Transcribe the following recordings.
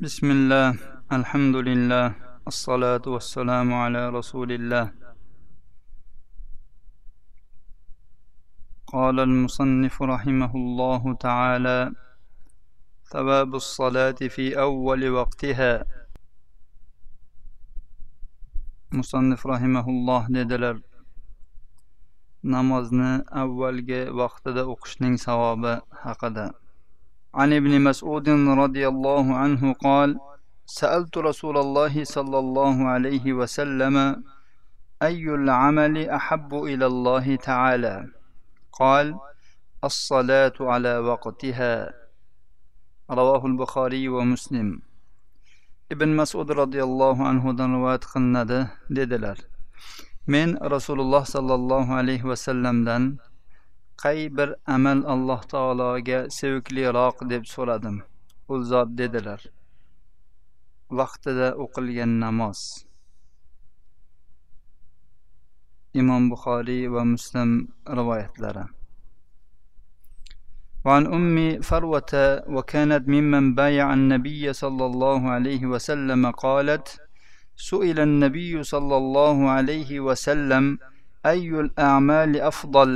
بسم الله الحمد لله الصلاة والسلام على رسول الله قال المصنف رحمه الله تعالى ثواب الصلاة في أول وقتها مصنف رحمه الله dedilar namozni avvalgi vaqtida o'qishning savobi haqida عن ابن مسعود رضي الله عنه قال سألت رسول الله صلى الله عليه وسلم أي العمل أحب إلى الله تعالى؟ قال الصلاة على وقتها. رواه البخاري ومسلم. ibn masud roziyallohu anhudan rivoyat qilinadi dedilar men rasululloh sollallohu alayhi vasallamdan qay bir amal alloh taologa sevikliroq deb so'radim u zot dedilar vaqtida o'qilgan namoz imom buxoriy va muslim rivoyatlari وعن أم فروة وكانت ممن بايع النبي صلى الله عليه وسلم قالت سئل النبي صلى الله عليه وسلم أي الأعمال أفضل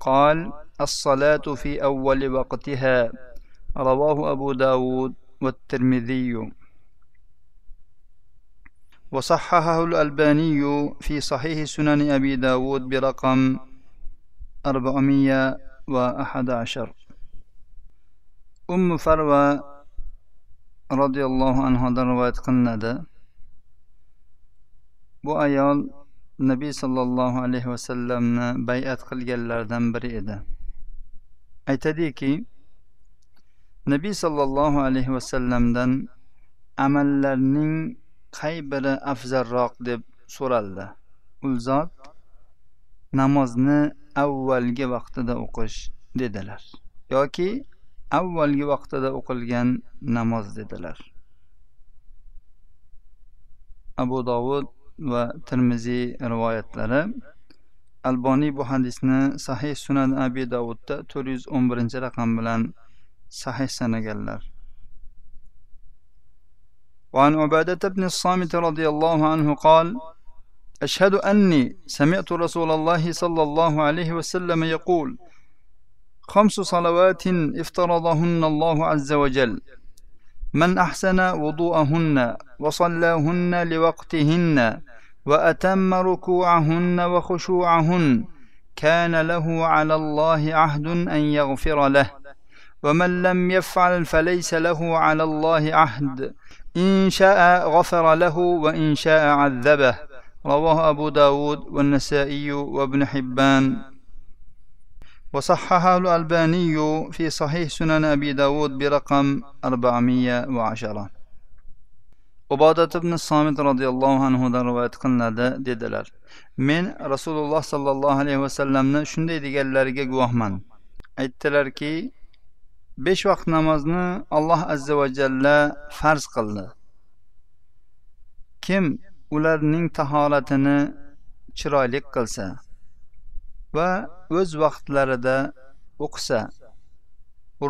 قال الصلاة في أول وقتها. رواه أبو داود والترمذي. وصححه الألباني في صحيح سنن أبي داود برقم أربعمية وأحد عشر. أم فروة رضي الله عنها رواية قلنا bu nabiy sollallohu alayhi vasallamni bayat qilganlardan biri edi. Aytadiki nabiy sollallohu alayhi vasallamdan amallarning qay biri afzalroq deb so'raldi. U zot namozni avvalgi vaqtida o'qish dedilar. Yoki avvalgi vaqtida o'qilgan namoz dedilar. Abu dovud va termiziy rivoyatlari alboniy bu hadisni sahih sunan abi davudda to'rt yuz o'n birinchi raqam bilan sahih sanaganlar وعن عبادة بن الصامت رضي الله عنه قال أشهد أني سمعت رسول الله صلى الله عليه وسلم يقول خمس صلوات افترضهن الله عز وجل من أحسن وضوءهن وصلاهن لوقتهن وأتم ركوعهن وخشوعهن كان له على الله عهد أن يغفر له. ومن لم يفعل فليس له على الله عهد. إن شاء غفر له وإن شاء عذبه. رواه أبو داود والنسائي وابن حبان. وصححه الألباني في صحيح سنن أبي داود برقم 410 ubodat ibn somit roziyallohu anhudan rivoyat qilinadi dedilar men rasululloh sollallohu alayhi vasallamni shunday deganlariga guvohman aytdilarki besh vaqt namozni alloh azza va jalla farz qildi kim ularning tahoratini chiroyli qilsa va o'z vaqtlarida o'qisa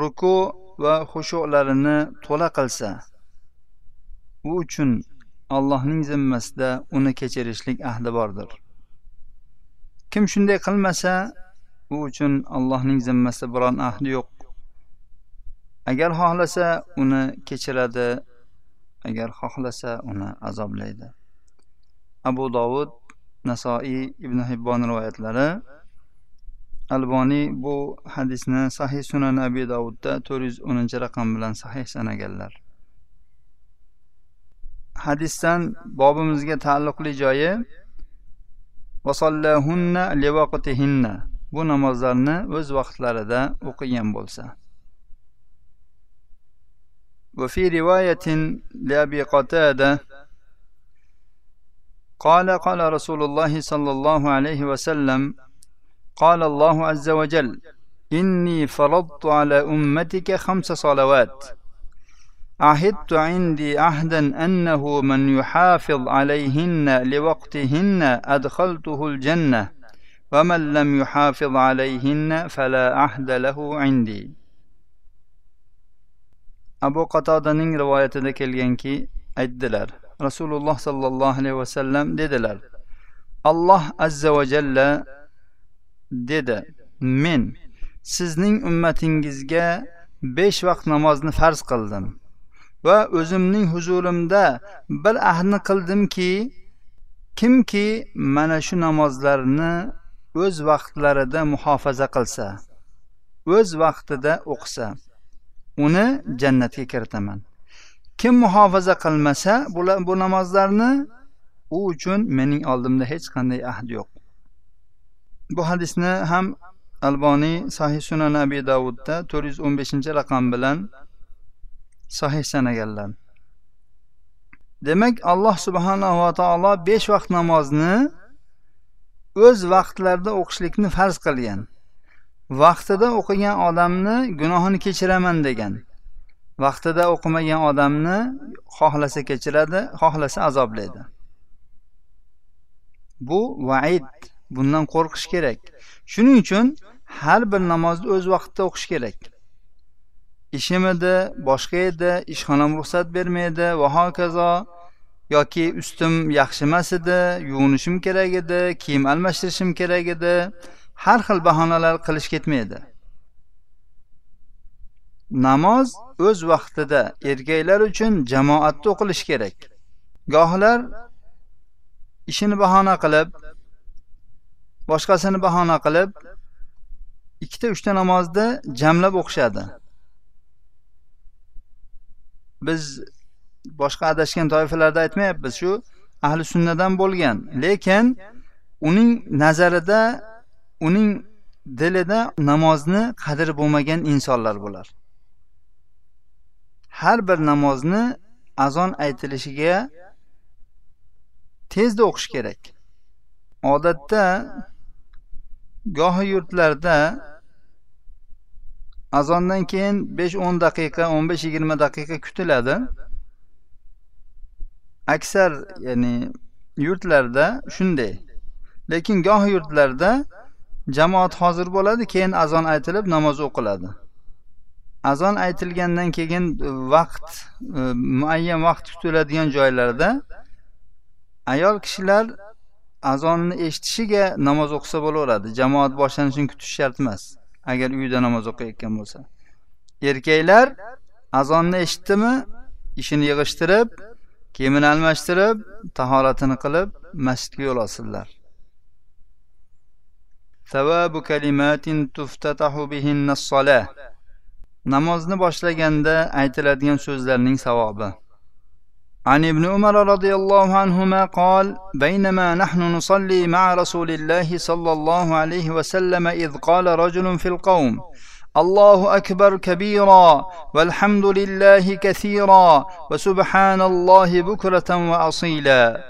ruku va xushularini to'la qilsa u uchun allohning zimmasida uni kechirishlik ahdi bordir. Kim shunday qilmasa u uchun allohning zimmasida biron ahdi yo'q. Agar xohlasa uni kechiradi agar xohlasa uni azoblaydi. Abu dovud nasoiy ibn hibbon rivoyatlari alboniy bu hadisni sahih sunan abi dovudda to'rt yuz o'ninchi raqam bilan sahih sanaganlar hadisdan bobimizga taalluqli joyi bu namozlarni o'z vaqtlarida o'qigan bo'lsa وفي رواية لأبي قتادة قال قال رسول الله صلى الله عليه وسلم قال الله عز وجل إني فرضت على أمتك خمس صلوات. عهدت عندي عهدا أنه من يحافظ عليهن لوقتهن أدخلته الجنة ومن لم يحافظ عليهن فلا عهد له عندي. abu qatodaning rivoyatida kelganki aytdilar rasululloh sollallohu alayhi vasallam dedilar alloh azza va jalla dedi. Men sizning ummatingizga besh vaqt namozni farz qildim va o'zimning huzurimda bir ahdni qildimki kimki mana shu namozlarni o'z vaqtlarida muhofaza qilsa o'z vaqtida o'qisa uni jannatga kiritaman. Kim muhofaza qilmasa bu namozlarni u uchun mening oldimda hech qanday ahd yo'q. Bu hadisni ham alboniy sahih sunan abi davudda to'rt yuz o'n beshinchi raqam bilan sahih sanaganlar. Demak alloh subhanava taolo besh vaqt namozni o'z vaqtlarida o'qishlikni farz qilgan. Vaqtida o'qigan odamni gunohini kechiraman degan. Vaqtida o'qimagan odamni xohlasa kechiradi xohlasa azoblaydi. Bu vaid. Bundan qo'rqish kerak. Shuning uchun har bir namozni o'z vaqtida o'qish kerak. Ishim edi boshqa edi ishxonam ruxsat bermaydi va hokazo yoki ustim yaxshi emas edi yuvinishim kerak edi kiyim almashtirishim kerak edi har xil bahonalar qilish ketmaydi. Namoz o'z vaqtida erkaklar uchun jamoatda o'qilishi kerak. Gohlar ishini bahona qilib boshqasini bahona qilib ikkita uchta namozni jamlab o'qishadi. Biz boshqa adashgan toifalarda aytmayapmiz shu ahli sunnadan bo'lgan. Lekin uning nazarida uning dilida namozni qadri bo'lmagan insonlar bular har bir namozni azon aytilishiga tezda o'qish kerak. Odatda gohi yurtlarda azondan keyin besh o'n daqiqa o'n besh yigirma daqiqa kutiladi. Aksar ya'ni yurtlarda shunday. Lekin goh yurtlarda jamoat hozir bo'ladi keyin azon aytilib namoz o'qiladi. Azon aytilgandan keyin vaqt e, muayyan vaqt kutiladigan joylarda ayol kishilar azonni eshitishiga namoz o'qisa bo'laveradi. Jamoat boshlanishini kutish shart emas. Agar uyda namoz o'qiyotgan bo'lsa. Erkaklar azonni eshitdimi? Ishini yig'ishtirib kiyimini almashtirib tahoratini qilib masjidga yo'l olsinlar. Savabu kalimatin tuftatahu bihinna namozni boshlaganda aytiladigan so'zlarning savobi. عن ابن عمر رضي الله عنهما قال بينما نحن نصلي مع رسول الله صلى الله عليه وسلم إذ قال رجل في القوم الله أكبر كبيرا والحمد لله كثيرا وسبحان الله بكرة وأصيلا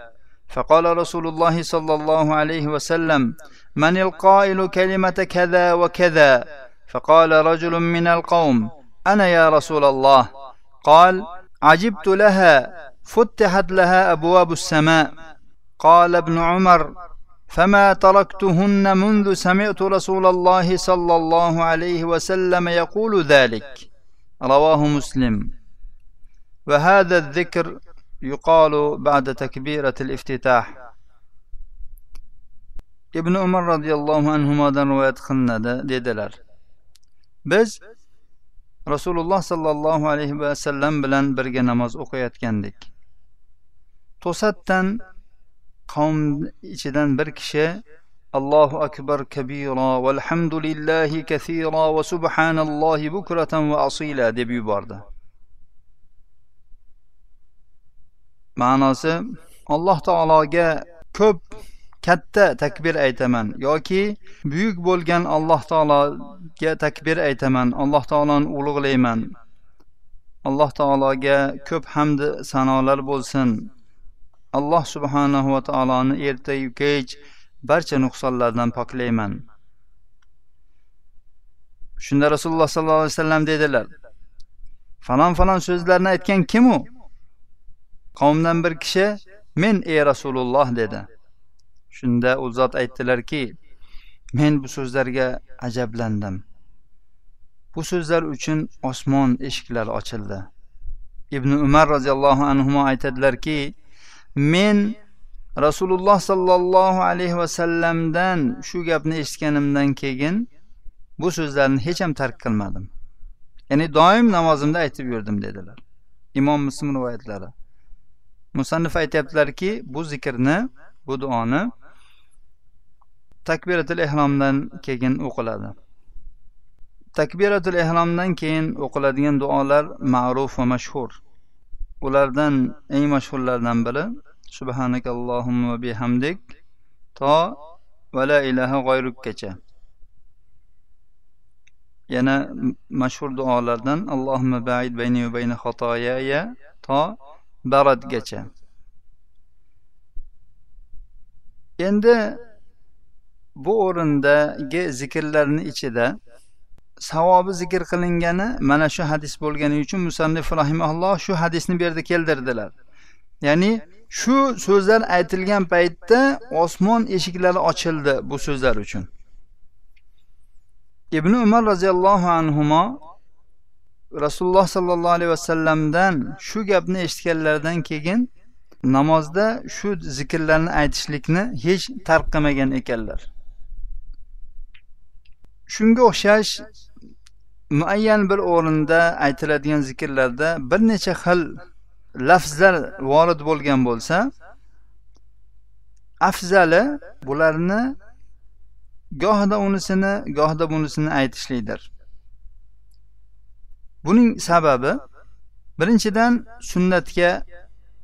فقال رسول الله صلى الله عليه وسلم من القائل كلمة كذا وكذا؟ فقال رجل من القوم أنا يا رسول الله قال عجبت لها فتحت لها أبواب السماء. قال ابن عمر فما تركتهن منذ سمعت رسول الله صلى الله عليه وسلم يقول ذلك. رواه مسلم. وهذا الذكر يقال بعد تكبيرة الافتتاح. ibn umar roziyallohu anhudan rivoyat qilinadi dedilar biz rasululloh sollallohu alayhi vasallam bilan birga namoz o'qiyotgandik to'satdan qavm ichidan bir kishi allohu akbar kabiro valhamdulillahi kasiro va subhanallohi bukratan va asila deb yubordi. Ma'nosi alloh taologa ko'p katta takbir aytaman yoki buyuk bo'lgan alloh taologa takbir aytaman alloh taoloni ulug'layman alloh taologa ko'p hamd sanolar bo'lsin alloh subhanahu va taoloni ertayu kech barcha nuqsonlardan poklayman. Shunda rasululloh sollallohu alayhi vasallam dedilar falon falon so'zlarni aytgan kim u? Qavmdan bir kishi men ey rasululloh dedi. Shunda u zot aytdilarki men bu so'zlarga ajablandim. Bu so'zlar uchun osmon eshiklari ochildi. Ibn umar roziyallohu anhu aytadilarki men rasululloh sollallohu alayhi vasallamdan shu gapni eshitganimdan keyin bu so'zlarni hech ham tark qilmadim. Ya'ni doim namozimda aytib yurdim dedilar imom muslim rivoyatlari. Musannif aytyaptilarki bu zikrni bu duoni takbiratul ehromdan keyin o'qiladi. Takbiratul ehromdan keyin o'qiladigan duolar ma'ruf va mashhur. Ulardan eng mashhurlardan biri subhanakallohumma va bihamdik. To va la ilaha g'oyrukkacha. Yana mashhur duolardan allohumma baid bayni va bayna xatoyaya to baradgacha. Endi bu o'rindagi zikrlarni ichida savobi zikr qilingani mana shu hadis bo'lgani uchun musannif rahimaulloh shu hadisni bu yerda keltirdilar. Ya'ni shu so'zlar aytilgan paytda osmon eshiklari ochildi bu so'zlar uchun. Ibn umar roziyallohu anhu rasululloh sollallohu alayhi vasallamdan shu gapni eshitganlaridan keyin namozda shu zikrlarni aytishlikni hech tark qilmagan ekanlar. Shunga o'xshash muayyan bir o'rinda aytiladigan zikrlarda bir necha xil lafzlar vorid bo'lgan bo'lsa afzali bularni gohida unisini gohida bunisini aytishlikdir. Buning sababi birinchidan sunnatga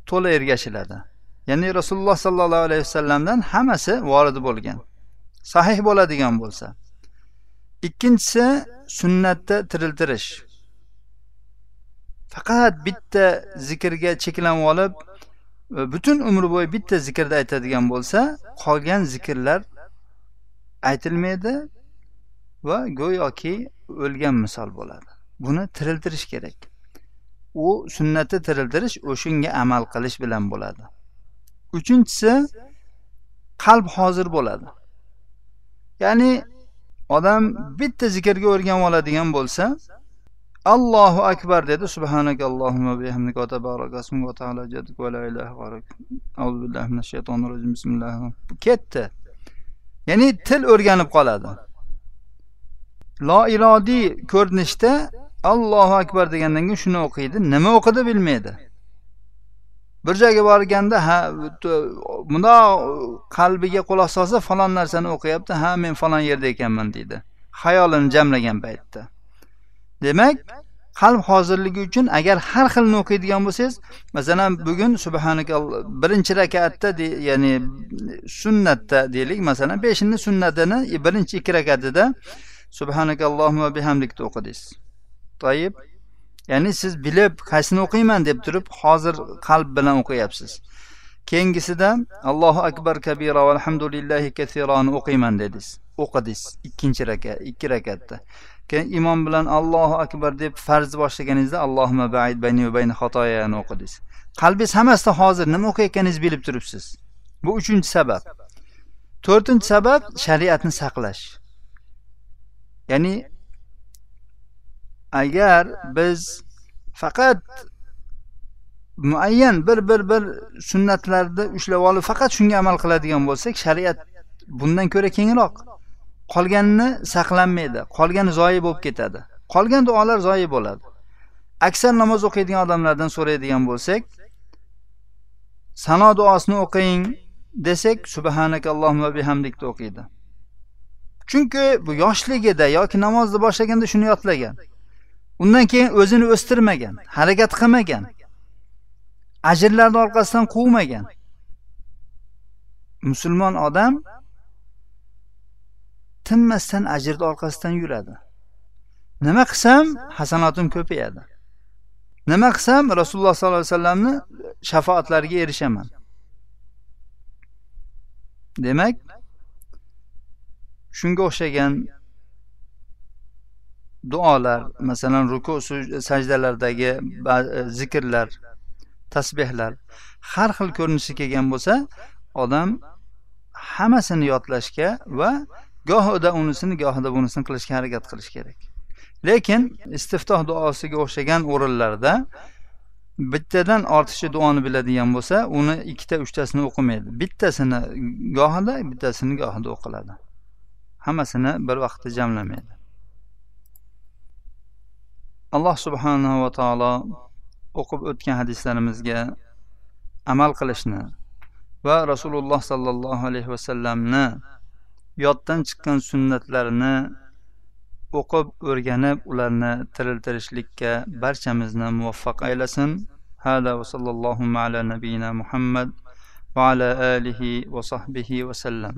to'la ergashiladi. Ya'ni rasululloh sollallohu alayhi vasallamdan hammasi vorid bo'lgan sahih bo'ladigan bo'lsa. Ikkinchisi sunnatda tiriltirish. Faqat bitta zikrga cheklanib olib e, butun umri bo'yi bitta zikrda aytadigan bo'lsa qolgan zikrlar aytilmaydi va go'yoki o'lgan misol bo'ladi. Buni tiriltirish kerak. U sunnatni tiriltirish o'shanga amal qilish bilan bo'ladi. Uchinchisi qalb hozir bo'ladi. Ya'ni odam bitta zikrga o'rganib oladigan bo'lsa allohu akbar dedi. Subhanakallohumma bihamdika va tabarakasmuka va taala jadduk va la ilaha g'oyruk auzu billahi minash shaytonir rojim bismillah. Ketdi. Ya'ni til o'rganib qoladi. Loirodiy ko'rinishda allohu akbar degandan keyin shuni o'qiydi. Nima o'qidi bilmaydi. Bir joyga borganda ha bundoq qalbiga quloq solsa falon narsani o'qiyapti. Ha men falon yerda ekanman deydi. Xayolini jamlagan paytda. Demak qalb hozirligi uchun agar har xilni o'qiydigan bo'lsangiz masalan bugun subhanaka birinchi rakatda ya'ni sunnatda deylik masalan beshinni sunnatini e, birinchi ikki rakatida subhanakallohumma bihamdikni o'qidingiz. Toyib. Ya'ni siz bilib qaysini o'qiyman deb turib hozir qalb bilan o'qiyapsiz. Keyingisida allohu akbar kabira alhamdulillahi kasironi o'qiyman dedingiz. O'qidingiz. Ikkinchi rakat ikki rakatda. Keyin imom bilan allohu akbar deb farz boshlaganingizda allohima baid bayni va bayni xatoyani o'qidingiz qalbingiz hammasida hozir nima o'qiyotganingizni bilib turibsiz. Bu uchinchi sabab. To'rtinchi sabab shariatni saqlash. Ya'ni agar biz faqat muayyan bir bir bir sunnatlarni ushlab olib faqat shunga amal qiladigan bo'lsak shariat bundan ko'ra kengroq. Qolganini saqlanmaydi qolgani zoyi bo'lib ketadi. Qolgan duolar zoyi bo'ladi. Aksar namoz o'qiydigan odamlardan so'raydigan bo'lsak sano duosini o'qing desak subhanakallohumma bihamdikni o'qiydi. Chunki bu yoshligida yoki namozni boshlaganda shuni yodlagan. Undan keyin o'zini o'stirmagan harakat qilmagan ajrlarni orqasidan quvmagan. Musulmon odam tinmasdan ajrni orqasidan yuradi. Nima qilsam hasanotim ko'payadi. Nima qilsam rasululloh sollallohu alayhi vasallamni shafoatlariga erishaman. Demak shunga o'xshagan duolar masalan ruku sajdalardagi zikrlar tasbehlar har xil ko'rinishda kelgan bo'lsa odam hammasini yodlashga va gohida unisini gohida bunisini qilishga harakat qilish kerak. Lekin istiftoh duosiga o'xshagan o'rinlarda bittadan ortiqcha duoni biladigan bo'lsa uni ikkita uchtasini o'qimaydi. Bittasini gohida bittasini gohida o'qiladi. Hammasini bir vaqtda jamlamaydi. Alloh subhanahu va taolo o'qib o'tgan hadislarimizga amal qilishni va rasululloh sollallohu alayhi vasallamni yoddan chiqqan sunnatlarini o'qib o'rganib ularni tiriltirishlikka barchamizni muvaffaq aylasin. Hada va sallallohu ala nabiyina muhammad va ala alihi va sahbihi vasallam